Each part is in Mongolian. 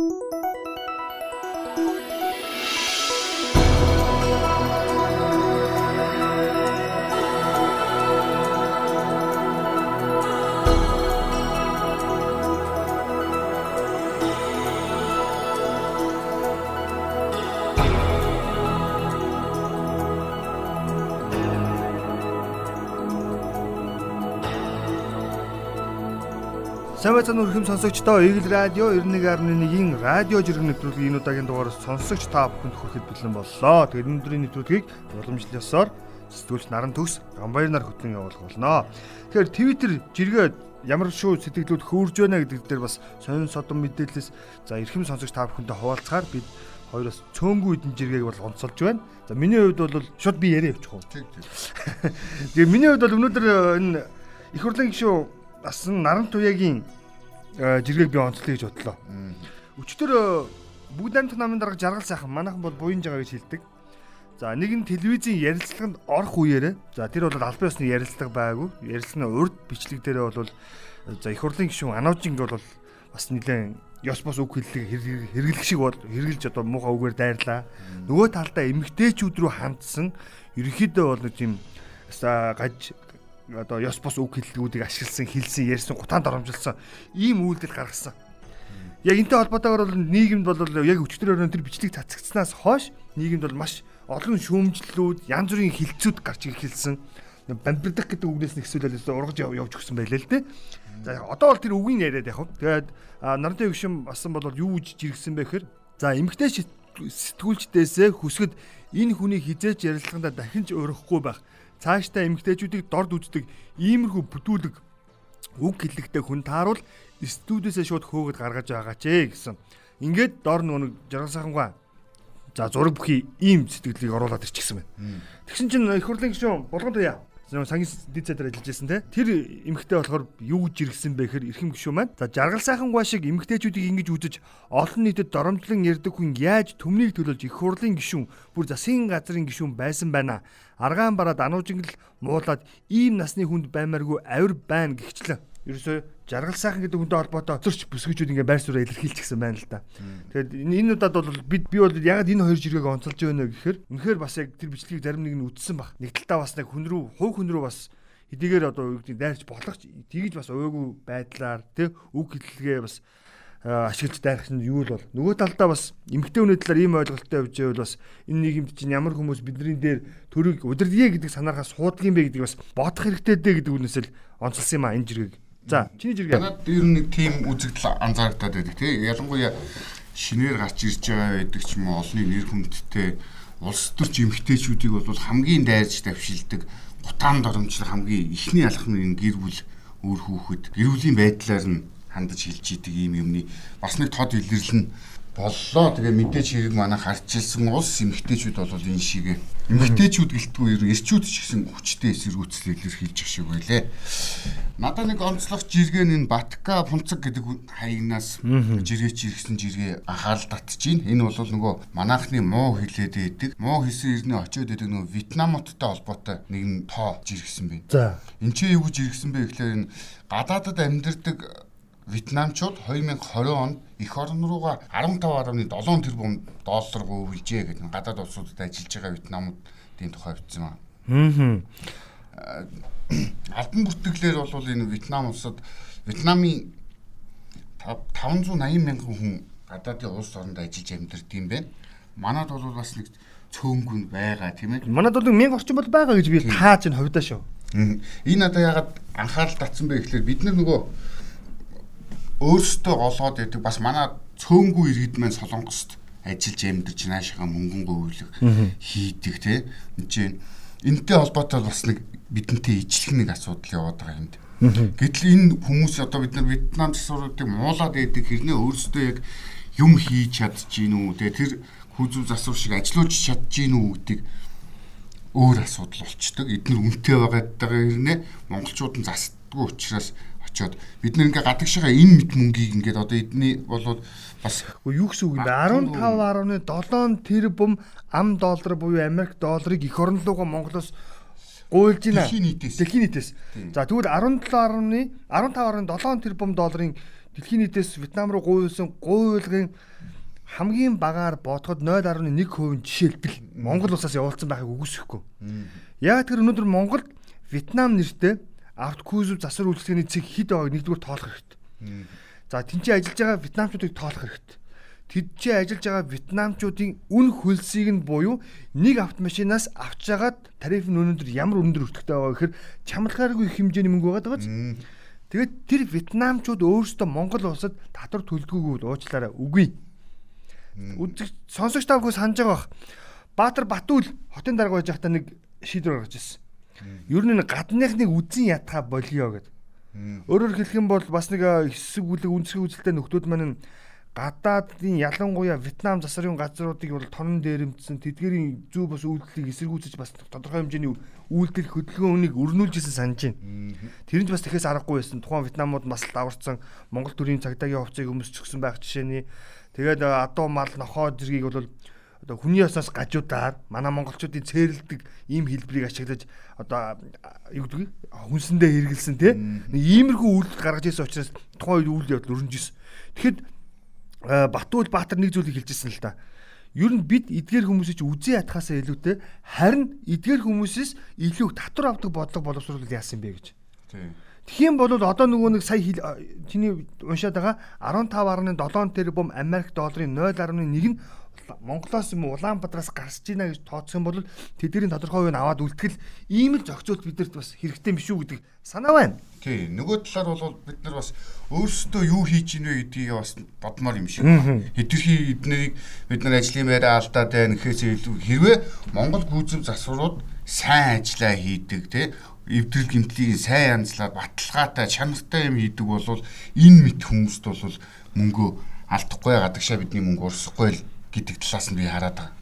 Música Сайн байцгаана өрхөм сонсогчдоо Eagle Radio 91.1-ийн радио жиргэн нэвтрүүлгийн энэ удаагийн дугаараас сонсогч та бүхэнд хүрэхэд бэлэн боллоо. Тэгээд өнөөдрийн нэвтрүүлгийг уламжлал ёсоор сэтгүүлч Наран Төгс Гамбаяр нар хөтлөн явуулах болно. Тэгэхээр Twitter жиргээ ямар шүү сэтгэлүүд хөөрж байна гэдэг дээр бас сонин содон мэдээлэлээс за эрхэм сонсогч та бүхэнтэй хуваалцахаар бид хоёроос цөөнгүй эдэн жиргээг бол онцолж байна. За миний хувьд бол шууд би яриа явуучих уу. Тэг тэг. Тэгээ миний хувьд бол өнөөдөр энэ их хурлын гишүүн бас наран туяагийн жиргэг би онцлоё гэж бодлоо. Өчтөр бүгд амт намын дарга жаргал сайхан манайхан бол буян жагаа гэж хэлдэг. За нэг нь телевизийн ярилцлаганд орох үеэрээ за тэр бол албан ёсны ярилцлага байгаагүй. Ярилцлагын урд бичлэг дээрээ бол за их хурлын гишүүн Анаужинг бол бас нэлээд ёс бос үг хэллэг хэрэглэх шиг бол хэрэгжилж одоо муухай үгээр дайрлаа. Нөгөө талдаа эмгтээчүүд рүү хандсан ерөнхийдөө бол нэг тийм гаж одоо ёс бос үг хэллэгүүдийг ашигласан, хэлсэн, ярьсан, гутаанд оромжилсан ийм үйлдэл гаргасан. Яг энтэй холбоотойгоор бол нийгэмд бол яг өчтөр өрөөнд тэр бичлэг цацагдсанаас хойш нийгэмд бол маш олон шүүмжлэлүүд, янз бүрийн хилцүүд гарч ирхэлсэн. Бамбирдах гэдэг үгнээс нь эсвэл ургаж явж өгсөн байлээ л дээ. За одоо бол тэр үгийн яриад яг. Тэгээд нарны өгшин басан бол юу гэж жиргсэн бэ гэхээр за эмгтэй сэтгүүлчдээсээ хүсгэд энэ хүний хизээч ярилцлаганда дахин ч өөрөхгүй байх цаашдаа эмгтээчүүдийг дорд үздэг иймэрхүү бүтүүлэг үг хэллэгтэй хүн тааруул студиэсээ шууд хөөгд гаргаж байгаа ч гэсэн. Ингээд дор нүг жаргал сайхангаа за зураг бүхий ийм сэтгэлийг оруулаад ирчихсэн байна. Тэгсэн чинь их хурлын гишүүн болгон туяа сангийн дид цайдар ажиллаж байсан те. Тэр эмгхтэй болохоор юу гэж иргсэн бэ гэхээр эрхэм гişүү маань. За жаргал сайхан гоо шиг эмгхтэйчүүдийг ингэж үзэж олон нийтэд доромжлон ярддаг хүн яаж төмнийг төлөөлж их хурлын гişүүн бүр засгийн газрын гişүүн байсан байна. Аргаан бараад ануужингл муулаад ийм насны хүнд баймааргүй авир байна гихчлээ ерөөсөө жаргал сайхан гэдэг хүнтэй холбоотой өцөрч бүсгүүчүүд ингээ байр сууриа илэрхийлчихсэн байна л да. Тэгэхээр энэ удаад бол бид би бол яг энэ хоёр жиргэг онцолж байна гэхээр үнэхээр бас яг тэр бичлэгийг зарим нэг нь үтсэн баг. Нэг талтаа бас нэг хүн рүү хувь хүн рүү бас хэдийгээр одоо юу гэдэг дайрч болохч тэгж бас ууйгүй байдлаар тий үг хэллэгээ бас ашиглаж дайрах нь юу л бол нөгөө талдаа бас эмгтэй хүний талаар ийм ойлголттой явж байвал бас энэ нийгэмд чинь ямар хүмүүс бидний дээр төрийг удирдгий гэдэг санаархаа суудаг юм бэ гэдэг бас бодох хэрэгтэй дээ гэдэг үнээс л онцлсан юм а энэ жиргэг. За чиний жиргээ. Надад ер нь нэг тийм үзэгдэл анзаардаг байдаг тий. Ялангуяа шинээр гарч ирж байгаа байдаг ч юм уу олонний нэр хүндтэй улс төрч эмгтээчүүдийг бол хамгийн дайрж давшилдаг гутаан доромжлог хамгийн ихний алхмын гэр бүл өөр хүүхэд гэр бүлийн байдлаар нь хандаж хэлж идэг ийм юмны бас нэг тод илэрлэн боллоо. Тэгээ мэдээж хэрэг манай харчилсан улс эмгтээчүүд бол энэ шиг эмгтээчүүд гэлтгүй ер эрчүүд ч гэсэн хүчтэй эсэргүүцэл илэрхийлж шиг байлээ. Надад нэг онцлог жиргэн энэ Батка Пунцаг гэдэг хаягнаас жиргээч иргсэн жиргээ анхаарал байна. Энэ бол нөгөө манайхны муу хилээд байдаг. Муу хийсэн ирнэ очиод байдаг нөгөө Вьетнамоттой холбоотой нэгэн тоо жиргсэн байна. За. Энд чи юу гэж жиргсэн бэ гэхээр энэ гадаадад амьдардаг Вьетнамчууд 2020 онд эх орн руугаа 15.7 тэрбум доллар гүйвэлжээ гэдэг гадаад улсуудад ажиллаж байгаа Вьетнамуудын тухай бичсэн байна. Аа. Албан бүртгэлээр бол энэ Вьетнам улсад Вьетнамын 580 мянган хүн гадаадын улс оронд ажиллаж амьдардаг юм байна. Манад бол бас нэг цөөнгүн байгаа тийм ээ. Манад бол 1000 орчим бол байгаа гэж би тааж энэ хувьдаа шүү. Энэ надаа ягаад анхаарал татсан бэ гэхээр бид нар нөгөө өөрсдөө голгоод байдаг бас манай цөөнгүй иргэд маань солонгост ажиллаж амьдарч наашаага мөнгөн говьлог хийдэг энэ чинь энтэй холбоотой бас нэг бидэнтэй ижлэх нэг асуудал яваад байгаа юмд. Гэтэл энэ хүмүүс одоо бид нар Вьетнам засваруудыг муулаад байдаг хэрнээ өөрсдөө яг юм хийж чадчих гин үү те тэр хүзүү засвар шиг ажиллаж чадчих гин үү гэдэг өөр асуудал болчдөг. Эдгээр үнэтэй байгаад байгаа хэрнээ монголчууд нь засдаггүй учраас очиод бид нэг ингээ гадагшаага энэ мэд мөнгийг ингээд одоо эдний болоод бас юу гэсэн үг юм бэ 15.7 тэрбум ам доллар буюу Америк долларыг эх орн руугаа Монголоос гуйлж байна. Дэлхийн нийтээс. Дэлхийн нийтээс. За тэгвэл 17.15.7 тэрбум долларын дэлхийн нийтээс Вьетнам руу гуйсан гуйлгын хамгийн багаар бодоход 0.1% нь жишээлбэл Монгол улсаас явуулсан байхыг үгүйсэхгүй. Яг тэр өнөөдөр Монголд Вьетнам нэртэй авткузов засвар үйлчлэгээний цэг хэд байгааг нэгдүгээр тоолох хэрэгтэй. За тэнцээ ажиллаж байгаа вьетнамчуудыг тоолох хэрэгтэй. Тэдчээ ажиллаж байгаа вьетнамчуудын үн хөлсийг нь буюу нэг автомашинаас авч жагаад тариф нь өнөөдөр ямар өндөр өртөгтэй байгаа гэхээр чамлахааргүй хэмжээний мөнгө байгаа даа. Тэгээд тэр вьетнамчууд өөрсдөө Монгол улсад татвар төлдгөөгүй уучлаарай үгүй. Үзэг сонсогч тавгүй санаж байгаа бах. Баатар Батүл хотын дарга байж байхдаа нэг шийдвэр гаргаж ирсэн. Ер нь гадныхныг үзэн ятгаа болио гэдэг. Өөрөөр хэлэх юм бол бас нэг хэсэг бүлэг үндэсний үзэлтэй нөхдүүд маань гадаадын ялангуяа Вьетнам засварын газруудыг бол тонн дээрэмдсэн тэдгэрийн зөв бас үйлдэлийг эсэргүүцэж бас тодорхой хэмжээний үйлдэл хөдөлгөөнийг өрнүүлж исэн санаж байна. Тэр нь бас тэхээс аргагүй байсан. Тухайн Вьетнамууд нас даварцсан Монгол төрийн цагдаагийн хувьцааг өмсчихсэн байх жишээний тэгээд адуу мал нохоо зэргийг бол одоо хүний ясаас гажуудаар манай монголчуудын цээрэлдэг ийм хэлбэрийг ашиглаж одоо юу гэдэг хүнсэндээ хэрэгэлсэн тий нэг иймэрхүү үйлдэл гаргаж ирсэн учраас тухайн үед үйл явдал өрнөжсэн. Тэгэхэд Батуул Баатар нэг зүйлийг хэлжсэн л да. Ер нь бид эдгээр хүмүүсийг үзээ ятхаасаа илүүтэй харин эдгээр хүмүүсээс илүү татвар авдаг бодлого боловсруулалт яасан бэ гэж. Тийм. Тэгхийн бол одоо нөгөө нэг сая чиний уншаад байгаа 15.7 тэрбум Америк долларын 0.1 нь Монголоос юм Улаанбаатараас гарч ийна гэж тооцох юм бол тэдний тодорхой хувийг аваад үлтгэл ийм л зохицуулт бидэрт бас хэрэгтэй биш үү гэдэг санаа байна. Тий, нөгөө талаар бол бид нар бас өөрсдөө юу хийж ийнвэ гэдгийг бас бодмоор юм шиг байна. Хэтэрхий эднийг бид нар ажлын байраа алдаад байна гэхээс илүү хэрвээ Монгол гүйцэв засварууд сайн ажиллаа хийдэг тий эвдрэл гэмтлийг сайн янзлаад баталгаатай чанартай юм хийдэг бол энэ мэд хүмүүст бол мөнгөө алдахгүй гадагшаа бидний мөнгө урсахгүй л гэдэг талаас нь би хараад байгаа.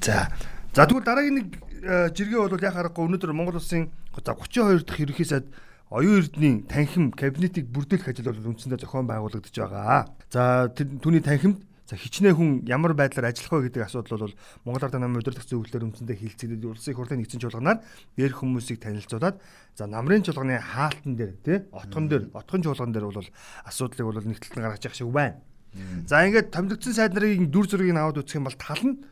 За. За тэгвэл дараагийн нэг э, жиргээ бол яг харахгүй өнөөдөр Монгол улсын за 32 дахь ерөнхий сайд оюун эрдний танхим кабинетийг бүрдүүлэх ажил бол үндсэндээ зохион байгуулагдаж байгаа. За түүний танхимд за хичнээн хүн ямар байдлаар ажиллах вэ гэдэг асуудал бол Монгол Ард намын удирдах зөвлөлөөр үндсэндээ хилцээд улсын хурлын нэгдсэн чуулганаар дээрх хүмүүсийг танилцуулаад за намрын чуулганы хаалтан дээр тий отгон дээр отгон чуулган дээр бол асуудлыг бол нэгтлэн гаргаж явах шиг байна. За ингээд томилогдсон сайд нарын дүр зургийг аваад үзэх юм бол тал нь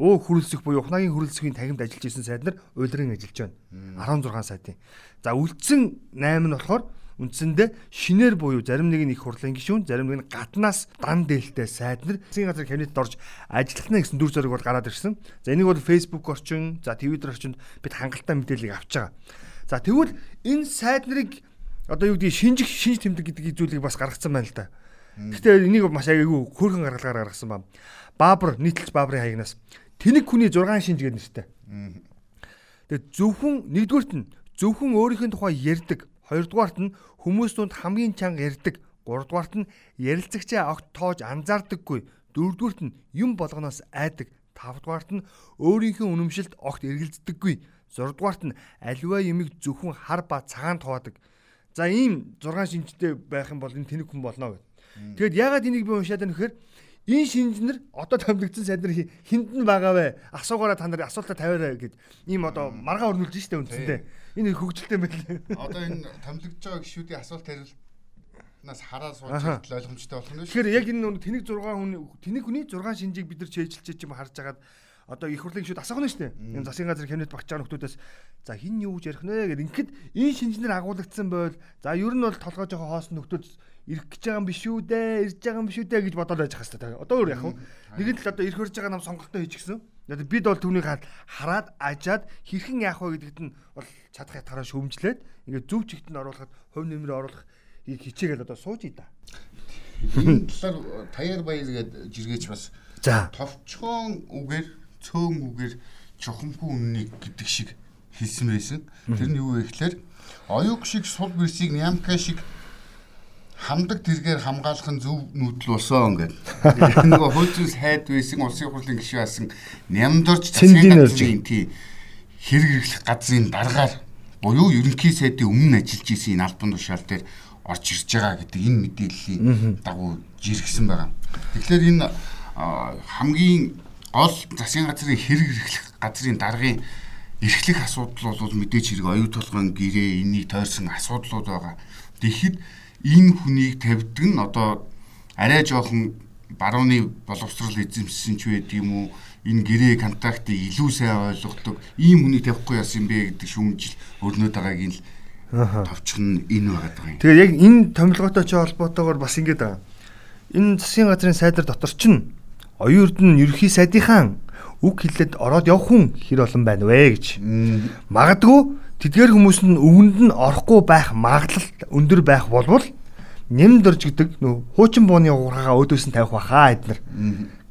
өө хүрэлцэх буюу ухнаагийн хүрэлцэхийн тахимд ажиллаж исэн сайд нар уйлрын ажиллаж байна. 16 сайтын. За үлдсэн 8 нь болохоор үндсэндээ шинээр буюу зарим нэг нь их хурлын гишүүн, зарим нэг нь гаднаас дан дээлтэй сайд нар засгийн газар кабинетд орж ажиллах нь гэсэн дүр зураг бол гараад ирсэн. За энийг бол Facebook орчин, за Twitter орчинд бид хангалттай мэдээллийг авч байгаа. За тэгвэл энэ сайд нарыг одоо юу гэдэг шинжих шинж тэмдэг гэдэг зүйлийг бас гаргацсан байна л да. Гэхдээ энийг маш айгүй хөөрхөн гаргалгаар гаргасан ба. Баабар нийтлж Баабрын хаягнаас тэнэг хүний 6 шинж гэдэг нэртэй. Тэгээд зөвхөн нэгдүгürt нь зөвхөн өөрийнх нь тухай ярьдаг, хоёрдугаарт нь хүмүүс дунд хамгийн чанга ярьдаг, гуравдугаарт нь ярилцагчаа огт тоож анзаардаггүй, дөрөвдүгürt нь юм болгоноос айдаг, тавдугаарт нь өөрийнхөө үнэмшилд огт эргэлздэггүй, зурдугаарт нь аливаа юмыг зөвхөн хар ба цагаан туудаг. За ийм 6 шинжтэй байх юм бол энэ тэнэг хүн болно гэдэг. Тэгэд ягаад энийг би уншаад байна гэхээр энэ шинжнэр одоо томилогдсон сайд нар хинд нь байгаа вэ? Асуугаараа та нар асуултаа тавиараа гэд ийм одоо маргаа өрнүүлж штэ үндсэндээ. Энэ хөгжилтэй байл. Одоо энэ томилогдож байгаа гişүүдийн асуулт хариулт нас хараа сууж ойлгомжтой болох нь шүү. Тэгэхээр яг энэ тэнэг 6 хүн тэнэг хүний 6 шинжийг бид нар чэйжилж юм харж агаад одоо их хурлын гишүүд асуух нь шүү дээ. Энэ засгийн газар кабинет багч байгаа нөхдөөс за хин юу гэж ярих нэ гэдэг. Ингээд энэ шинжнэр агуулгдсан байвал за ер нь бол толгой жоохон хоос нөхдөөд ирэх гэж байгаа юм биш үү дээ, ирж байгаа юм биш үү дээ гэж бодоод байж хас та. Одоо өөр яг хөө. Нэгэн тал одоо ирэх хөрж байгаа нам сонголтоо хийчихсэн. Одоо бид бол түүнийг хараад ажаад хэрхэн яах вэ гэдэгт нь бол чадах ятгараа шөмжлээд ингээд зөв чигт нь оруулахад хувь нэмрээ оруулах хичээгээл одоо сууж ий да. Энэ талаар таяр баяр гэдэг жиргээч бас за товчхон үгээр цөөн үгээр чухамгүй үннийг гэдэг шиг хэлсэн байсан. Тэр нь юу вэ гэхээр оюуг шиг сул бэрсийг нямка шиг хамдаг тэргээр хамгаалах нь зөв нүүдэл болсон гэдэг. Нөгөө хөөцөөс хайд байсан улсын хурлын гишүүн асан засгийн газрын тий хэрэг хэрэглэх газрын дараагаар буюу ерөнхий сайдын өмнө ажиллаж исэн энэ албан тушаал дээр орж ирж байгаа гэдэг энэ мэдээллийн дагуу жиргсэн байгаа. Тэгэхээр энэ хамгийн гол засгийн газрын хэрэг хэрэглэх газрын даргын эрхлэх асуудал бол мэдээж хэрэг оюу толгойн гэрээ энийг тойрсон асуудлууд байгаа. Тэгэхэд энэ хүнийг тавьдаг нь одоо арай жоохон барууны боловсрал эзэмшсэн ч байд юм уу энэ гэрээ контактыг илүү сайн ойлгодог ийм хүнийг тавихгүй яасан бэ гэдэг шүүмжил өрнөд байгааг нь л товчих нь энэ байгаа юм. Тэгэхээр яг энэ томилгоотой ч холбоотойгоор бас байгаа. Энэ засгийн газрын сайдар дотор чинь оюун эрдэнэ ерөнхий сайдынхаа үг хэлээд ороод явах хүн хэр олон байна вэ гэж. Магадгүй тэдгээр хүмүүс нь өвөнд нь орохгүй байх магадлал өндөр байх болвол нэмд орж гэдэг нөө хуучин бууны уурхагаа өөдөөс нь тавих баха эднэр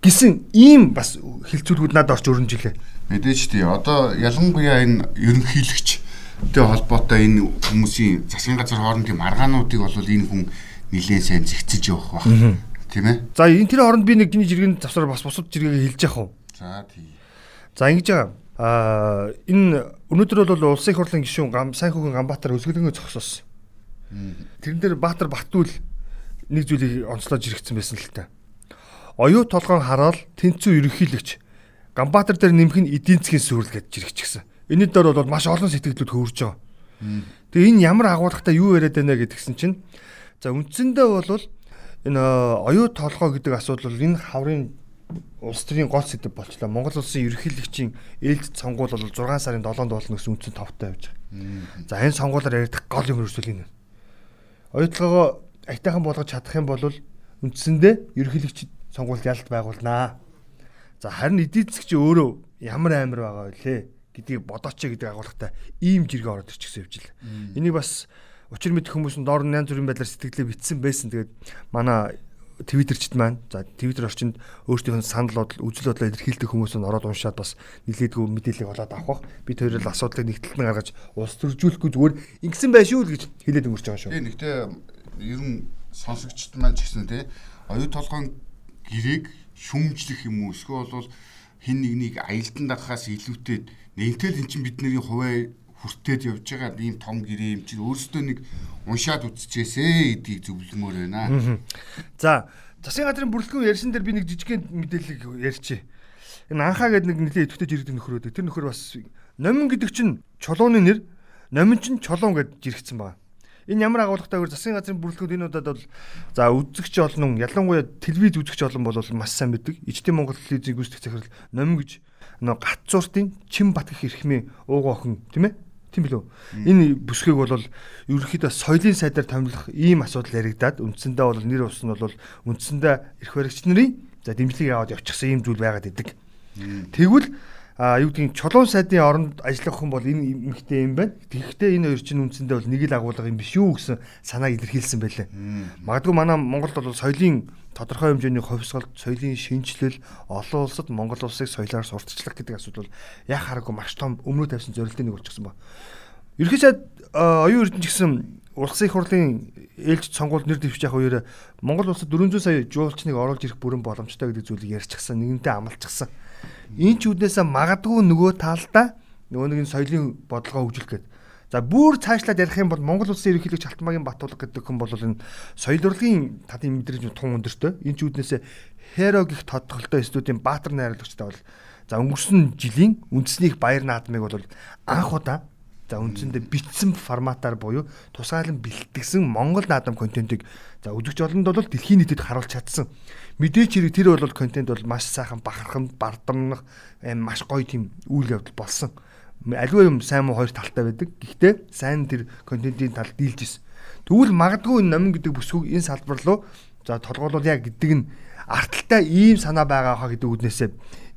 гисэн ийм бас хилцүүлгүүд надад орж өрнжилээ. Мэдээж тий. Одоо ялангуяа энэ ерөнхийлөгчтэй холбоотой энэ хүмүүсийн засгийн газар хоорондын маргаануудыг бол энэ хүн нэлээд сайн зэгцэж явах баг. Тийм ээ. За энэ тэр хооронд би нэг гинэ жиргэн завсаар бас бусад жиргээ хэлж яах вэ? За тий. За ингэж байгаа. Аа энэ өнөөдөр бол улсын их хурлын гишүүн гам сайн хүүхэн Ганбаатар өсгөлөнгөө зогсоосон. Тэрэн дээр Баатар Батүл нэг зүйлийг онцлож иргэсэн байсан л та. Оюу толгоон хараал тэнцүү ерөнхийлөгч Ганбаатар дээр нэмэх нь эдийн засгийн сүрэл гэж жирэгчсэн. Энэний дор бол маш олон сэтгэлдүүд хөөрж байгаа. Тэгээ энэ ямар агуулгатай юу яриад байна гэдгсэн чинь за үндсэндээ бол энэ оюу толгой гэдэг асуудал бол энэ хаврын улс төрийн гол сэдв болчлаа. Монгол улсын ерөнхийлөгчийн ээлж сонгуул бол 6 сарын 7-нд болно гэсэн үндсэн товтой явж байгаа. За энэ сонгуулаар яригдах гол юм ерөөсөө энэ оюутлогоо аятайхан болгож чадах юм бол үндсэндээ ерөнхийлөгч сонгуульд ялт байгуулнаа. За харин эдийн засгч өөрөө ямар амир байгаа вэ гэдгийг бодооч гэдэг агуулгатай ийм жиргээ ороод ирчихсэн явж л. Энийг бас учир мэдэх хүмүүс нь доор янз бүрийн байдлаар сэтгэлээ битсэн байсан. Тэгээд манай твиттерчд маань за твиттер орчинд өөрсдийнх нь санал бодол үзэл бодлоо илэрхийлдэг хүмүүс нь ороод уншаад бас нэлээдгүй мэдээлэл олоод авах. Бид хоёроо асуудлыг нэгтэлтэн гаргаж улс төржүүлэхгүй зүгээр ингэсэн байх шүү л гэж хэлээд өнгөрч байгаа шүү. Тийм нэгтээ ер нь сонсогчд маань ч гэсэн тий оюу толгойн гэрээг шүмжлэх юм уу эсвэл бол хин нэгнийг аялдан дагахаас илүүтэй нэгтэл эн чинь бидний хуваа хүртээд явж байгаа ийм том гэрээ юм чинь өөрөөсөө нэг уншаад үзчихээсэ гэдгийг зөвлөмөр байна. За засгийн газрын бүрэлдэхүүн ярьсан дээр би нэг жижигхэн мэдээлэл ярьчих. Энэ анхаа гэдэг нэг нэлээд идэвхтэй жиргдэг нөхрөөд тэр нөхөр бас номин гэдэг чинь чулууны нэр номин чинь чулуун гэж жиргсэн байна. Энэ ямар агуулгатай вэ? Засгийн газрын бүрэлдэхүүн энэ удаад бол за үзэгч олон ялангуяа телевиз үзэгч олон бол маш сайн мэддэг. Ижтийн Монгол телевизийн гүйцэтгэх захирал номин гэж нөө гат зуртын чин бат гэх эрхмийн уугаа охин тийм ээ Тийм билүү. Энэ бүсгийг бол ерөнхийдөө соёлын сайдаар томилох ийм асуудал яригадаад үндсэндээ бол нэр ус нь бол үндсэндээ эрх баригч нарын за дэмжлэг аваад явчихсан ийм зүйл байгаад идэг. Тэгвэл юу гэдгийг чулуун сайдын оронд ажиллах хүн бол энэ эмхтэй юм байна. Тэгэхдээ энэ хоёр чинь үндсэндээ бол нэг л агуулга юм биш үү гэсэн санааг илэрхийлсэн байлээ. Магадгүй манай Монголд бол соёлын тодорхой хэмжээний хувьсгалт, соёлын шинжилэл, олон улсад Монгол улсыг соёлоор сурталчлах гэдэг асуудал яг хараагүй маш том өмнө тавьсан зорилтын нэг болчихсон ба. Ерхий сайд оюун эрдэнэ гэсэн улсын их хурлын ээлж сонгуульд нэр дэвшиж явах үеэр Монгол улсад 400 сая жуулчныг оруулж ирэх бүрэн боломжтой гэдэг зүйлийг ярьчихсан, нэгэнтээ амлчихсан. Энэ ч үднээсээ магадгүй нөгөө талдаа нөгөө нэг соёлын бодлогоо хөгжүүлэх гэдэг За бүр цаашлаад ярих юм бол Монгол улсын ерөнхийлөгч Алтмаагийн Батулга гэдэг хүн бол энэ соёл урлагийн татын мэдрэмж тун өндөртэй. Энэ ч үүднээсээ Хэро гих тодголтой студийн Баатар найруулагчтай бол за өнгөрсөн жилийн үндэсний баяр наадмыг бол анх удаа за үндсэндээ бичсэн форматаар буюу тусгаалan бэлтгэсэн Монгол наадам контентыг за үзэгч олонд бол дэлхийн нийтэд харуулж чадсан. Мэдээч хэрэг тэр бол контент бол маш сайхан бахархан бардамнах маш гоё тийм үйл явдал болсон аливаа юм сайн муу хоёр талтай байдаг. Гэхдээ сайн тэр контентын тал дийлж ирсэн. Тэгвэл магадгүй энэ номин гэдэг бүсгүй энэ салбар руу за толгойлол яг гэдэг нь арталтай ийм санаа байгаа хаа гэдэг үднээсээ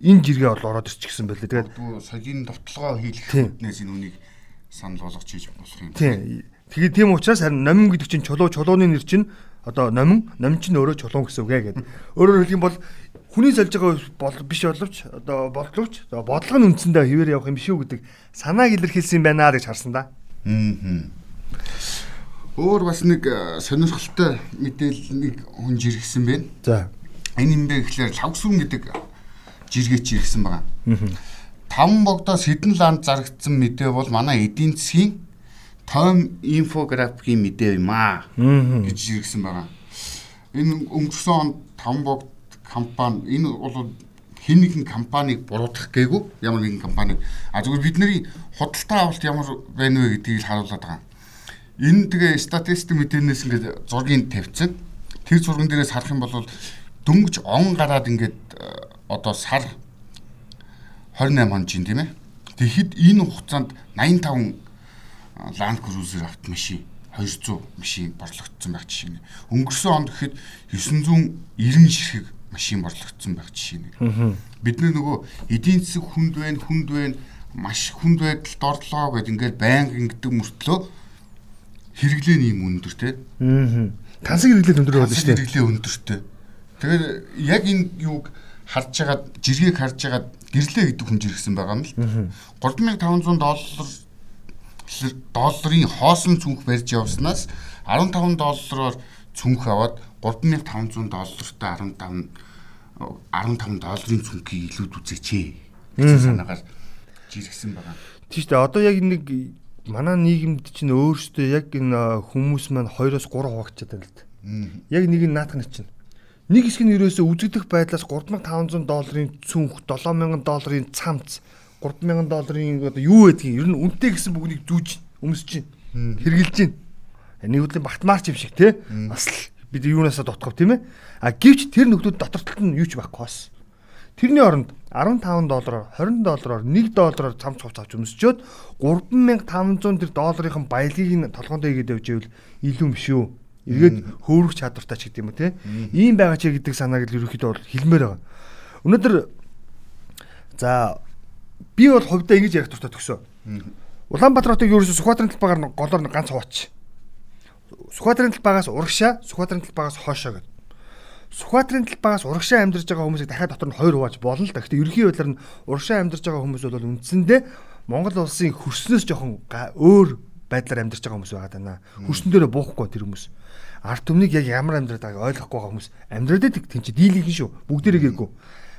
энэ жиргээ бол ороод ирчихсэн байлээ. Тэгээд соёлын товтлогоо хийх үднээс энэ үнийг санал болгож хийж болох юм. Тийм. Тэгээд тийм учраас харин номин гэдэг чинь чулуу чулууны нэр чинь одоо номин номин чинь өөрөө чулуун гэсэн үг ээ гэдэг. Өөрөөр хэлэх юм бол хүний сольж байгаа биш боловч одоо бодлогч бодлого нь үндсэндээ хിവэр явах юм шүү гэдэг санааг илэрхийлсэн юм байна гэж харсан да. Аа. Өөр бас нэг э, сонирхолтой мэдээлэл нэг хүн жиргсэн байна. За. Энэ юм бэ гэхлээр лавсүрэн гэдэг жиргээч иргсэн байгаа. Таван богдоос хідэн ланд зарагдсан мэдээ бол манай эдийн засгийн том инфографикийн мэдээ юм аа гэж жиргсэн байгаа. Энэ өнгөрсөн он таван богд компани энэ бол хэн нэгэн компанийг буруутгах гээгүй ямар нэгэн компани а зөвхөн бидний худалдаа авалт ямар байна вэ гэдгийг л харуулдаг байгаа. энэ тэгээ статистик мэдээнээс ингээд зургийг тавьчихсан. Тэр зурган дээрээс харах юм бол дөнгөж он гараад ингээд э, одоо сар 28 он чинь тийм ээ. Тэгэхэд энэ хугацаанд 85 Land Cruiser автомашин 200 машин борлогдсон байх жишээ нэ. Өнгөрсөн онд гэхэд 990 ширхэг машин борлогдсон байх жишээ нэ. Бид нөгөө эдийн засаг хүнд байна, хүнд байна, маш хүнд байдалд орлоо гэд ингээд байнга ингэдэг мөртлөө хэрэглээ нь юм өндөр те. Аа. Тансаг хэрэглээ өндөр байна шүү дээ. Хэрэглээ өндөртэй. Тэгэхээр яг энэ юуг харж хагаад жиргэг харж хагаад гэрлээ гэдэг хүн жиргсэн байгаа юм л. 3500 доллар долларын хоосон цүнх барьж явснаас 15 доллараар цүнх аваад 3500 доллартай 15 15 долларын цүнхийг илүүд үзээч ээ. санаагаар жиргсэн байгаа. Тийм шүү дээ. Одоо яг нэг манай нийгэмд чинь өөрөөсөө яг энэ хүмүүс маань 2-оос 3 хуваагдчихад байна л да. Яг нэг нь наатах нь чинь. Нэг хэсэг нь ерөөсөө үзэгдэх байдлаас 3500 долларын цүнх, 7000 долларын цамц 3000 долларын одоо юу байдгийг ер нь үнэтэй гэсэн бүгнийг зүүж өмсөж чинь хэрглэж чинь. Нэг үлийн батмаарч юм шиг те бас л бид юунаасаа дотгов тийм ээ? А гівч тэр нөхдүүд дотор талд нь юу ч байхгүй бас. Тэрний оронд 15 доллараар 20 доллараар 1 доллараар цамц хувц авч өмсчөөд 3500 тэр долларын баялагийг нь толгоонд игээд явж ивэл илүү юм шүү эргээд хөөрөх чадвартай ч гэдэг юм те ийм байгаа ч гэдэг санааг л ерөөхдөө хэлмээр байгаа. Өнөөдөр за би бол хувьдаа ингэж ярих туфта төгсөө. Улаанбаатар хотыг ерөөсө Сүхбаатарын талбайгаар голоор ганц хуваач. Сүхбаатарын талбайгаас урагшаа, Сүхбаатарын талбайгаас хоошоо гэдэг. Сүхбаатарын талбайгаас урагшаа амьдарч байгаа хүмүүсийг дахиад дотор нь хоёр хувааж болно л да. Гэхдээ ерөнхий байдлаар нь урагшаа амьдарч байгаа хүмүүс бол үндсэндээ Монгол улсын хөрснөөс жоохон өөр байдлаар амьдарч байгаа хүмүүс байгаа даа. Хөрсөн дээрээ буухгүй тэр хүмүүс. Арт түмнийг яг ямар амьдраад байгааг ойлгохгүй байгаа хүмүүс амьдраад тийм чи дийлийнхэн шүү. Бүгдээрээ гээгүй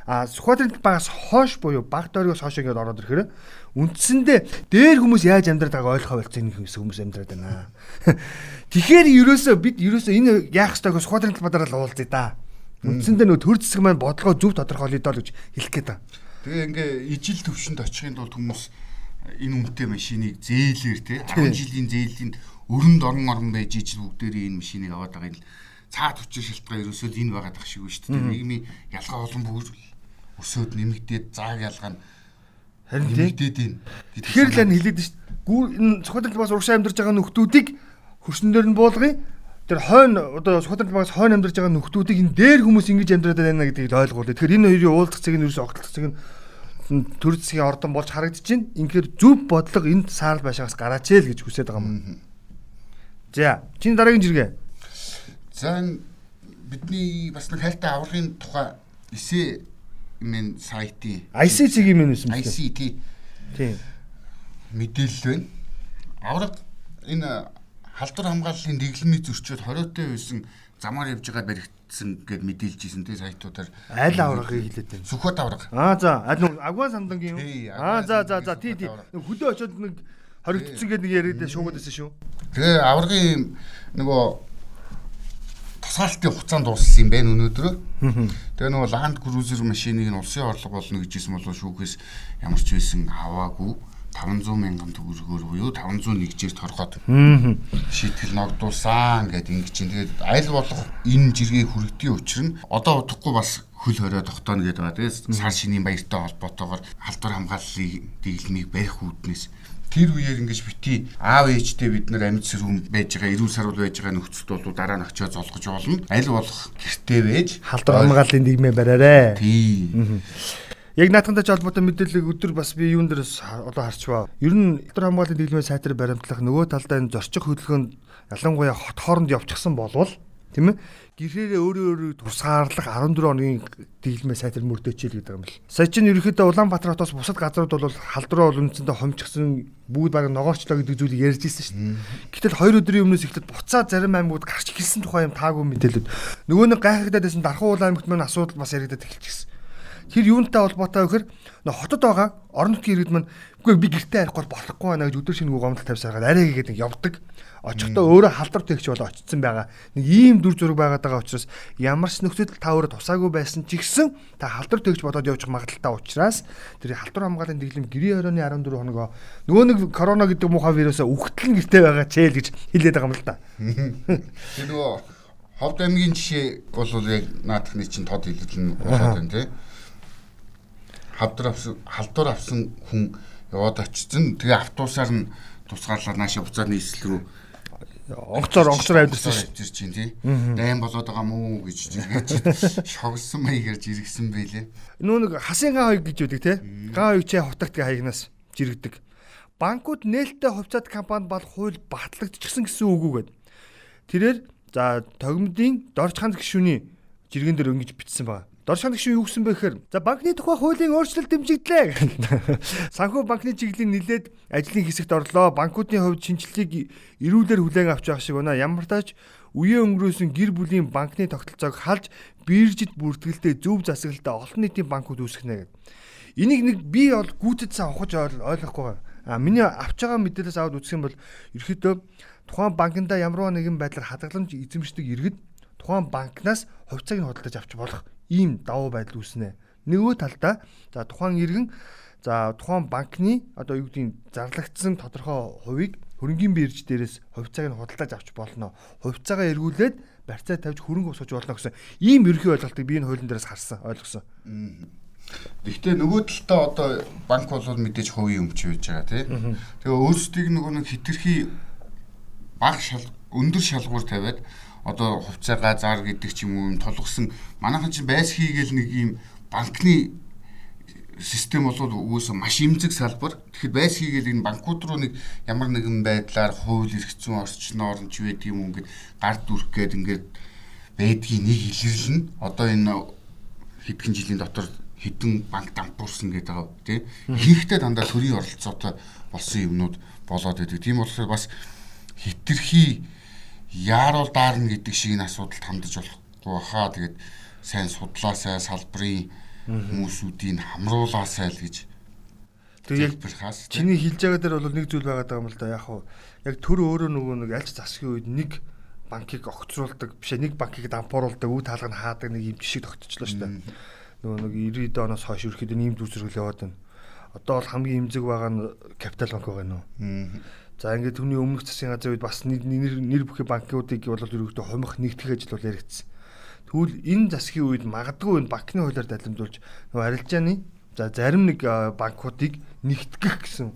а Сүхбаатарын талбайгаас хоош буюу баг дөргөөс хоош ингээд ороод ирэхээр үндсэндээ дээр хүмүүс яаж амьдраад байгааг ойлгохоо болцсон нэг хүмүүс амьдраад байна. Тэгэхээр ерөөсөө бид ерөөсөө энэ яах ёстойг Сүхбаатарын талбайдаар л уулзъя да. Үндсэндээ нөгөө төр зэсэг маань бодлогоо зөв тодорхойлъё доо гэж хэлэх гээд байна. Тэгээ ингээ ижил төвшөнд очихын тулд хүмүүс энэ үнэтэй машиныг зээлэр те 10 жилийн зээлийн өрөнд орон орон байж ижил бүгдээрээ энэ машиныг аваад байгаа юм цаад хүчин шалтгаан ерөөсөө л энэ байгаад ах шиг шүү дээ. Нийгмийн ялгаа олон бүр өсөөд нэмэгдээд зааг ялгаа нь харин нэмэгдээд байна. Тэгэхээр л энэ хэлээд шүү дээ. Энэ Сүхбаатар бас урагшаа амьдарч байгаа нөхдүүдийг хөрснөөр нь буулгая. Тэр хойно одоо Сүхбаатар бас хойно амьдарч байгаа нөхдүүдийг энэ дээр хүмүүс ингэж амьдраад байна гэдгийг ойлгуулъя. Тэгэхээр энэ хоёрын уулзах цэг нь ерөөсөө огтлох цэг нь төр засгийн ордон болж харагдаж байна. Инхээр зөв бодлого энд саарл байшаагаас гараач ээ л гэж хүсэж байгаа юм. За, чиний дараагийн жиргээ. За бидний бас нэг хайртай аврагын тухай эсэ мен сайтын ICC-ийн мен мэт. ICT. Тийм. Мэдээлэл байна. Авраг энэ халдвар хамгааллын дэглэмийн зөрчил 20-той байсан замаар явж байгаа баригдсан гэд мэдээлж ирсэн тий сайтуудаар аль аврагыг хэлээд байна. Сүхбат авраг. Аа за аль нэг агван самдангийн юм. Аа за за за тий тий. Хөдөө очиод нэг хоригдсон гэдэг нэг яриад шуугаад байсан шүү. Тэгээ аврагын нөгөө тусгаалтын хугацаанд дууссан юм байна өнөөдөр. Тэгээ нөгөө Land Cruiser машиныг нь улсын орлого болно гэжсэн бол шүүхээс ямар ч байсан аваагүй 500 мянган төгрөгөөр буюу 501-жээр торгоод шийтгэл ногдуулсан гэдэг ингэж чинь тэгээд аль болох энэ жиргээ хүрэгдийн учир нь одоо удахгүй бас хөл хорой тогтооно гэдэг байгаа. Тэгээд сар шинийн баяртай холбоотойгоор халдвар хамгааллын дэглэмийг барих үүднээс тэр үеэр ингэж бити аав ээжтэй бид нар амьд сэрүүн байж байгаа эрүүл сарвал байж байгаа нөхцөлд бол дараа нь очиод золгож болно. Аль болох гэртээ байж халдвар хамгааллын дигмээ бариарэ. Тий. Яг наатантай холбоотой мэдээллийг өдөр бас би юун дээрээс одоо харчваа. Ер нь халдвар хамгааллын дэглэмээ сайтар баримтлах нөгөө талдаа энэ зорчих хөдөлгөөнд ялангуяа хот хооронд явчихсан болвол тийм ээ гэрээрээ өөрөө өөрөө тусгаарлах 14 оны дэглэмээ сайтар мөрдөөчл гэдэг юм бэл. Сая чинь ерөөхдөө Улаанбаатар хотоос бусад газрууд бол бол үндсэндээ хомчгсон бүгд баг ногоорчлоо гэдэг зүйлийг ярьж ирсэн шүү дээ. Гэтэл хоёр өдрийн өмнөөс эхлээд буцаад зарим аймагуд гарч ирсэн тухай юм таагүй мэдээлүүд. Нөгөө нэг гайхагдаад байсан Дархан улаан аймагт мань асуудал бас яригадад эхэлчихсэн. Тэр юунтай холбоотой вэ гэхээр нөө хотод байгаа орон нутгийн иргэд маань үгүй би гэртээ арих бол болохгүй байна гэж өдөр шинэ гомдол тавьсараад арай хийгээд явдаг. Очихдоо өөрөө халдвар тэгч бол очсон байгаа. Нэг ийм дүр зураг байгаад байгаа учраас ямар ч нөхцөл та өөрөө тусаагүй байсан ч гэсэн та халдвар тэгч бодоод явчих магадaltaй учраас тэр халдвар хамгааллын дэглэм гэрийн оройны 14 хоногоо нөгөө нэг корона гэдэг муухай вирусаа үхтэл гэртээ байгаа чээл гэж хэлээд байгаа юм л да. Тэр нөгөө Ховд аймгийн жишээ бол яг наадахны чинь тод хэлэлэн болоод байна тий. Хавдар авсан халдвар авсан хүн яваад очсон. Тэгээ автобусаар нь тусгаарлаад наашаа буцаад нийслэл рүү онгоцоор онгоцоор авдирсан шүү. Авдирч чинь тий. Дайм болоод байгаа мүү гэж жиргэж шогсон маягаар жиргсэн байлээ. Нүү нэг хасын гаа хойг гэж үүдэг тий. Гаа хойг чи хутагт хаягнаас жиргдэг. Банкуд нээлттэй хувьцаат компанид бол хууль батлагдчихсан гэсэн үг үгээд. Тэрээр за тогмдын дорж ханд гишүүний жиргэн дээр ингэж бичсэн байна. Дор шанах шиг юу гэсэн бэ гэхээр за банкны тухай хуулийн өөрчлөлт дэмжигдлээ. Санхүү банкны чиглэлийн нэлээд ажлын хэсэгт орлоо. Банкуудын хувьд шинжилгээг эрүүлэр хүлээн авч байгаа шиг байна. Ямар тач үеэ өнгөрөөсөн гэр бүлийн банкны тогтолцоог халж биржид бүртгэлтэй зөв засаглалтаа олон нийтийн банкуд үүсгэнэ гэдэг. Энийг нэг би бол гүйцэд сан ухаж ойлгохгүй. А миний авч байгаа мэдээлэлээс аваад үзэх юм бол ерөөхдөө тухайн банкнда ямар нэгэн байдлаар хадгаламж эзэмшдэг иргэд тухайн банкнаас хувьцааг нь худалдаж авч болох ийм давуу байдал үүснэ. Нөгөө талдаа за тухайн иргэн за тухайн банкны одоо юу гэдгийг зарлагдсан тодорхой хувийг хөрөнгөний бирж дээрээс хувьцааг нь худалдаж авч болно. Хувьцаагаа эргүүлээд барьцаа тавьж хөрөнгө босгож болно гэсэн ийм ерхий ойлголтыг би энэ хуулийн дээрээс харсан ойлгосон. Гэхдээ нөгөө талдаа одоо банк бол мэдээж хувийн өмч байж байгаа тий. Тэгээ өөрсдийг нөгөө нэг хитрхи баг шал өндөр шалгуур тавиад одоо хувьцаагаа зар гэдэг ч юм уу тулгсан манайхан чинь байс хийгээл нэг юм банкны систем бол үүсэ маш имзэг салбар. Тэгэхээр байс хийгээл энэ банкуд руу нэг ямар нэгэн байдлаар хууль эрх зүйн орчноор нь ч байдаг юм ингээд гард дүрх гээд ингээд байдгийг нэг илэрлэн одоо энэ хэдхэн жилийн дотор хэдэн банк дампуурсан гэдэг байгаа тийм ихэнхдээ дандаа төрийн оролцоотой болсон юмнууд болоод байдаг. Тийм болохоор бас хитрхи яарал даарна гэдэг шиг энэ асуудалд хандаж болохгүй хаа тэгээд сайн судлаасай салбарын хүмүүсүүдийг хамруулаасай л гэж тэгээд чиний хэлж байгаа дээр бол нэг зүйл байгаа юм л да. Яг хуу яг төр өөрөө нөгөө нэг альч засгийн үед нэг банкыг огцруулдаг биш нэг банкыг дампууруулдаг үе таалга нь хаадаг нэг юм жишээ тогтчихлоо шүү дээ. Нөгөө нэг 90-д оноос хойш ерөөхдөө ийм дүр зэрэг яваад байна. Одоо бол хамгийн эмзэг байгаа нь капитал банк байгаа нөө За ингээд түүний өмнөх засгийн газрын үед бас нэр нэр бүхий банкуудыг бол ерөөхдөө хумих нэгтгэх ажил бол яригдсан. Тэгвэл энэ засгийн үед магадгүй энэ банкны хуулиар далимжуулж нөгөө арилжааны за зарим нэг банкуудыг нэгтгэх гэсэн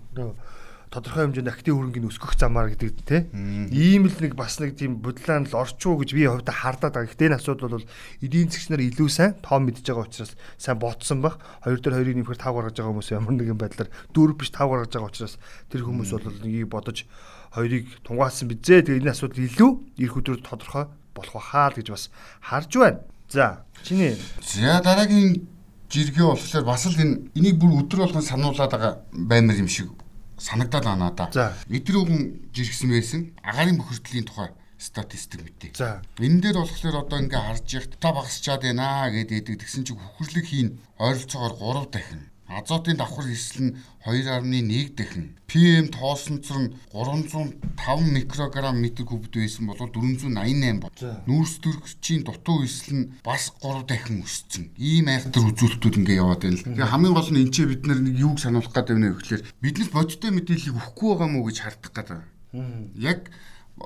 тодорхой хэмжээнд актив хөрөнгөний өсгөх замаар гэдэг те. Ийм л нэг бас нэг тийм бодлоо л орчуу гэж би хувьдаа хардаад байгаа. Гэтэ энэ асуудал бол эдийн засгчнаар илүү сайн тоон мэдж байгаа учраас сайн бодсон баг. Хоёр дээр хоёрыг нэмэхээр тав гаргаж байгаа хүмүүс ямар нэгэн байдлаар дөрв биш тав гаргаж байгаа учраас тэр хүмүүс бол нэгийг бодож хоёрыг тунгаасан бизээ. Тэгээ энэ асуудал илүү ирэх өдрөд тодорхой болох бахаа л гэж бас харж байна. За чиний. За дараагийн жиргээ болохоор бас л энэ энийг бүр өдөр болгон сануулад байгаа баймар юм шиг санагдаад байна надаа. Эдрүүгэн жиргсэн байсан агаарын бохирдлын тухай статистик мэдээ. За. Энэ дээр болохоор одоо ингээ харж яхад та багасчаад байна гэдэг тэгсэн чинь хөхрлөг хийн ойролцоогоор 3 дахин Азотын давхар эсэл нь 2.1 дахин. PM тоосонцор нь 305 микрограмм метр кубд байсан бол 488 бол. Нүүрс төрөгчийн дутуу эсэл нь бас 3 дахин өссөн. Ийм айхтар үзүүлэлтүүд ингээ яваад байна л. Тэгээ хамгийн гол нь энэ ч бид нар нэг юуг сануулах гэдэг вэ гэхээр биднес бодиттой мэдээллийг өгөхгүй байгаа мó гэж харддаг гэдэг. Яг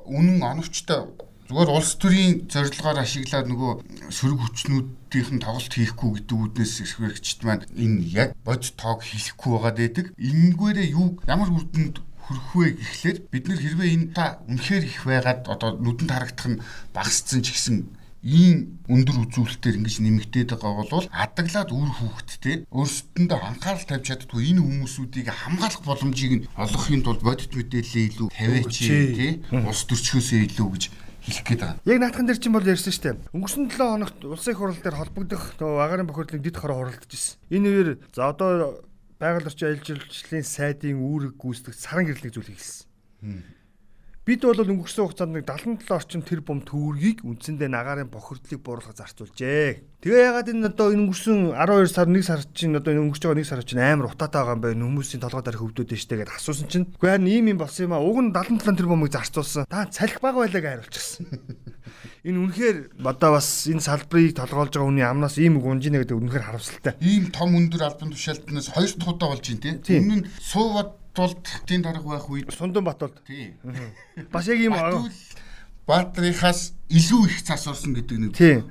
үнэн оновчтой Зүгээр улс төрийн зорилгоор ашиглаад нөгөө сөрөг хүчнүүдийнх нь тоглолт хийхгүй гэдэг үднээс эрхвэрэгчд маань энэ яг бод тоог хийхгүй байгаад байдаг. Ингээгээрээ юу ямар үрдэнд хүрэх вэ гэхлээр бид нар хэрвээ энэ та үнэхээр их байгаад одоо нүдэнд харагдах нь багасцсан ч гэсэн ийм өндөр үзүүлэлтээр ингэж нэмэгдээд байгаа бол адаглаад үр хүүхэдтэй өөрсдөндөө анхаарал тавьж чаддгүй энэ хүмүүсүүдийг хамгаалах боломжийг нь олгохын тулд бодит мэдээлэл илүү тавиач тий улс төрчхөөсөө илүү гэж хэлэх гээд байгаа. Яг наадхан дээр чинь бол ярьсан шүү дээ. Өнгөрсөн 7 хоногт улсын хурал дээр холбогдох нөгөө агаарын бохирдлын дид хороо хуралдаж ирсэн. Энэ үеэр за одоо байгаль орчин аялал жуулчлалын сайдын үүрэг гүйцэтгэх саран гэрлэг зүйлийг хэлсэн. Бид бол өнгөрсөн хугацаанд нэг 77 орчим тэрбум төгрөгийг үндсэндээ нагаарын бохирдлыг бууруулах зарцуулжээ. Тэгээ ягаад энэ одоо энэ өнгөрсөн 12 сар 1 сар чинь одоо өнгөрч байгаа 1 сар чинь амар утаатай байгаа юм байна. Хүмүүсийн толгой дарах хөвдөөд штэ гэдээ асуусан чинь. Үгүй харин ийм юм болсон юм а. Уг нь 77 тэрбумыг зарцуулсан. Та салхи бага байлаа гэж хариулчихсан. Энэ үнэхээр одоо бас энэ салбарыг толгоолж байгаа хүний амнаас ийм үг унжина гэдэг үнэхээр харамсалтай. Ийм том өндөр албан тушаалтнаас хоёр дахь удаа болж байна тийм. Өмнө нь суувад тулд тийм дарга байх үед Сундан Батулд тий. бас яг ийм Батүл Баатрихаас илүү их цас орсон гэдэг нэг. тий.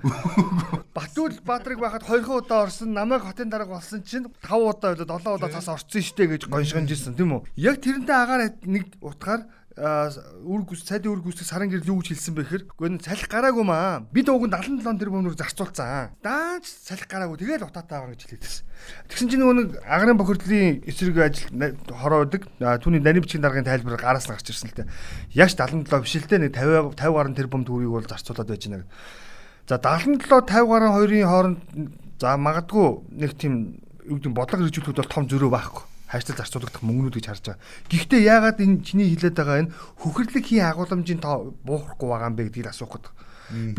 Батул Баатрыг байхад 2 удаа орсон, намайг хотын дарга болсон чинь 5 удаа болоод 7 удаа цас орсон штэ гэж гоншгонж ирсэн тийм үү? Яг тэрнтэй агаар нэг утгаар үр гүс цайдын үр гүсдэг сарын гэрэл юу гэж хэлсэн бэ гэхээр үгүй энэ салхи гараагүй маа. Бид ууг нь 77 тэрбумнөр зарцуулсан. Даач салхи гараагүй тэгээд утаатай байгаа гэж хэлээдсэн. Тэгсэн чинь нөгөө нэг агарын бохирдлын эсрэг ажил хороодаг түүний нарийн бичгийн даргын тайлбар гараас нь гарч ирсэн л дээ. Яг 77 биш л дээ нэг 50 50 гаруй тэрбум төгрөгийг бол зарцуулаад байж байна. За 77 50 гаруй хоёрын хооронд за магадгүй нэг тийм юу гэдэг бодлого хэрэгжүүлэхэд бол том зөрөө байхгүй хайрцаг зарцуулагдах мөнгнүүд гэж харж байгаа. Гэхдээ яагаад энэ чиний хэлээд байгаа энэ хөхрлөг хийн агууламжийн тоо буухрахгүй байгаа юм бэ гэдгийг асуух гээд.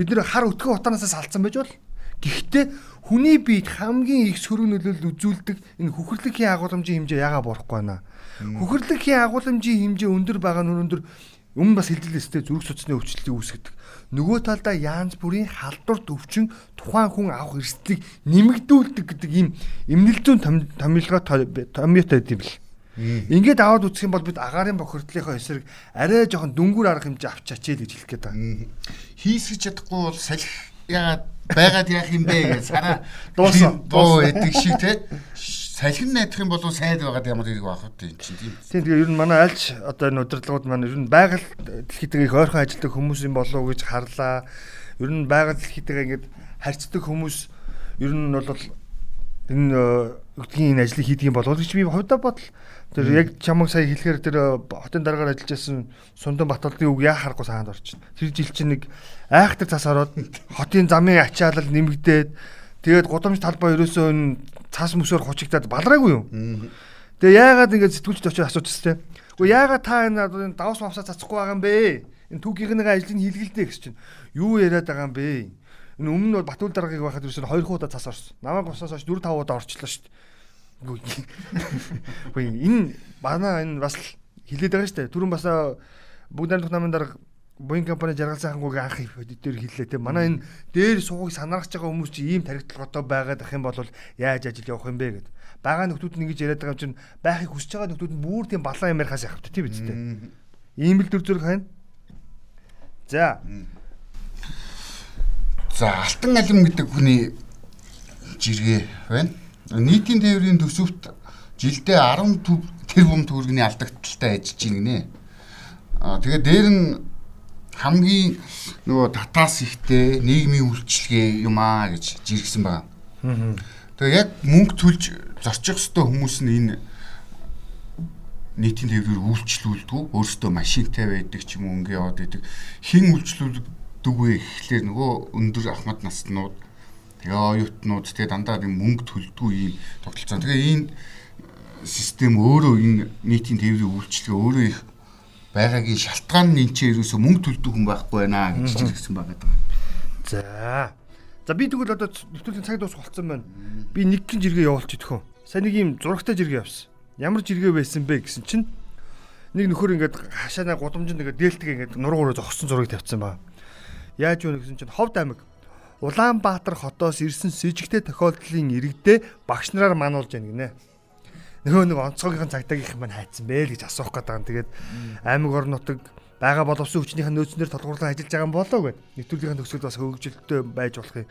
Бид нэр хар өтгөн утаанаас салцсан байж бол Гэхдээ хүний биед хамгийн их сөрөг нөлөөлөл үзүүлдэг энэ хөхрлөг хийн агууламжийн хэмжээ яагаад буурахгүй байна? Хөхрлөг хийн агууламжийн хэмжээ өндөр байгаа нь өндөр өмнө бас хэлдэлээстэй зүрх судасны өвчлөлтийг үүсгэдэг. Нөгөө талдаа янз бүрийн халдварт өвчин тухайн хүн авах эрсдлийг нэмэгдүүлдэг гэдэг ийм эмнэлзүүн томилгоо томьёотой юм бэл. Ингээд аваад үзэх юм бол бид агаарын бохирдлынхаа эсрэг арай жоохон дүнгүр арга хэмжээ авчаач л гэж хэлэх гээд байгаа. Хийсгэж чадахгүй бол салхи яагаад байгаад яах юм бэ гэж сараа Дуусан. дуу эдэг шиг те салхин найдах юм бол сайд байгаад ямар хэрэг байх вэ чинь тийм. Тийм тэгээ ер нь манай альч одоо энэ удирдлагууд маань ер нь байгаль дэлхийдээ их ойрхон ажилладаг хүмүүс юм болов уу гэж харлаа. Ер нь байгаль дэлхийдээ ингээд харьцдаг хүмүүс ер нь бол энэ өгдгийн энэ ажлыг хийдэг юм болов уу гэж би хувьдаа бодол. Тэр яг чамаг сая хэлэхээр тэр хотын дараагаар ажиллаж байсан Сундан Баталдын үг яа харахгүй саанд орчихно. Тэр жил чинь нэг айхтар цас ороод хотын замын ачаалал нэмэгдээд тэгээд гудамж талбай ерөөсөө энэ цас мөсөөр хучигдаад балраагүй юу? Тэгээ яагаад ингэж сэтгүүлчд очиж асуучихсан те. Гэхдээ яагаад та энэ давс мавсаа цацахгүй байгаа юм бэ? Энэ түүхийнхээ ажлыг хийлгэлдэ гэж чинь юу яриад байгаа юм бэ? Энэ өмнө нь Батүл даргаыг байхад ерөөсөө 2 удаа цас орсон. Намайг босоос хойш 4 5 удаа орчлоо шүү дээ. Үгүй энэ манай энэ бас хилээд байгаа шүү дээ. Түрүүн бас бүгд найрамдах намын дарга буян компани жаргал сайхангүйг анх дээр хэллээ те. Манай энэ дээр суугыг санаарч байгаа хүмүүс чи ийм тархитлаготой байгаад ах юм бол яаж ажил явах юм бэ гэд. Бага нөхдүүд нь ингэж яриад байгаа юм чинь байхыг хүсэж байгаа нөхдүүд нь бүр тийм балан юм ярихаас явах тийм биз дээ. Ийм л дүр зүрх хань. За. За алтан алим гэдэг хүний жиргээ байна. Нийтийн тээврийн төсөвт жилдээ 10 тэрбум төгрөгийн алдагдaltaй ажиллаж гинэ. Аа тэгээ дээр нь хамгийн нөгөө татаас ихтэй нийгмийн үйлчлэгээ юм аа гэж жиргсэн байна. Тэгээ яг мөнгө төлж зорчих хөстөө хүмүүс нь энэ нийтийн тээврээр үйлчлүүлдэг өөрөөсөө машинтай байдаг ч юм уу ингээ яваад байдаг. Хин үйлчлүүлдэг вэ гэхлээр нөгөө өндөр ахмад наснууд тэгээ оюутнууд тэгээ дандаа нэг мөнгө төлдөг ийм тогтолцоо. Тэгээ энэ систем өөрөө энэ нийтийн тээврийн үйлчлэгээ өөрөө их байгаагийн шалтгаан нь энэ ч ерөөсөө мөнгө төлдөг хүн байхгүй байна гэж хэлсэн байгаа даа. За. За би тэгвэл одоо нэвтрүүлгийн цаг дуусах болсон байна. Би нэг гин жиргээ явуулчих идэх үү. Сайн нэг юм зурагтай жиргээ явсан. Ямар жиргээ байсан бэ гэсэн чинь нэг нөхөр ингээд хашаанаа гудамжинд ингээд дээлтгээ ингээд нургуураа зогссон зургийг тавьсан ба. Яаж юу гэсэн чинь Ховд аймаг Улаанбаатар хотоос ирсэн с ิจ гтэй тохиолдлын иргэдээ багш нараар мануулж яана гинэ нөгөө нэг онцгойгын цагдаагийнх маань хайцсан бэ л гэж асуух гэдэг юм. Тэгээд аймаг орон нутаг байгаа боловсон хүчнийхэн нөөцнөр тодгуурлан ажиллаж байгаа юм болоо гэд. Нэвтрүүлгийн төгсгөл бас хөгжөлттэй байж болохыг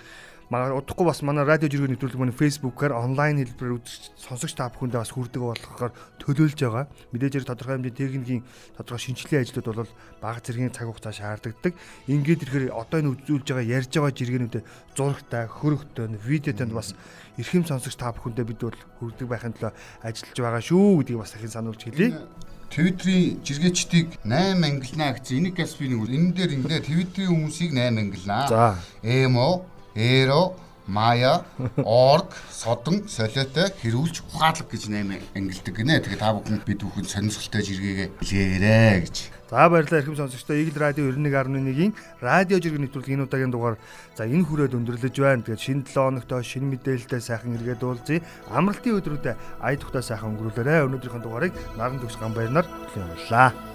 Мага удахгүй бас манай радио жиргээ нэвтрүүлэг манай фэйсбүүкээр онлайн хэлбэрээр үзэж сонсогч та бүхэндээ бас хүрдэг болохоор төлөөлж байгаа. Мэдээж тодорхой хэмжээний техникийн тодорхой шинжилгээ ажлууд бол бага зэргийн цаг хугацаа шаарддаг. Ингээд ирэхээр одоо энэ үзүүлж байгаа ярьж байгаа жиргэнүүдэд зурагтай, хөрөгтэй, видеотанд бас эрхэм сонсогч та бүхэндээ бид бол хүрдэг байхын тулд ажиллаж байгаа шүү гэдгийг бас дахин сануулж хэлье. Твиттерийн жиргээчдийг 8 ангилнаа гэсэн энийг бас би нэг энэ дээр дээр Твиттерийн хүмүүсийг 8 ангилнаа. За. Эмо Эро, Мая, Орг, Содон, Солиотой хэрүүлж ухаалаг гэж наймаа ангилдаг гинэ. Тэгээ та бүхэн бид бүхэн сонирхолтой жиргээгээ хэлээрэй гэж. За баярлалаа эрхэм сонсогчдоо Игэл радио 91.1-ийн радио жиргэн нэвтрүүлэг энэ удаагийн дугаар за энэ хүрээд өндөрлөж байна. Тэгээд шинэ 7 хоногтой шинэ мэдээлэлтэй сайхан эргээд уулзъя. Амралтын өдрүүдэд ая тухтай сайхан өнгөрүүлээрэй. Өнөөдрийнхөө дугаарыг наран төгс гам баярнаар хүлээн авлаа.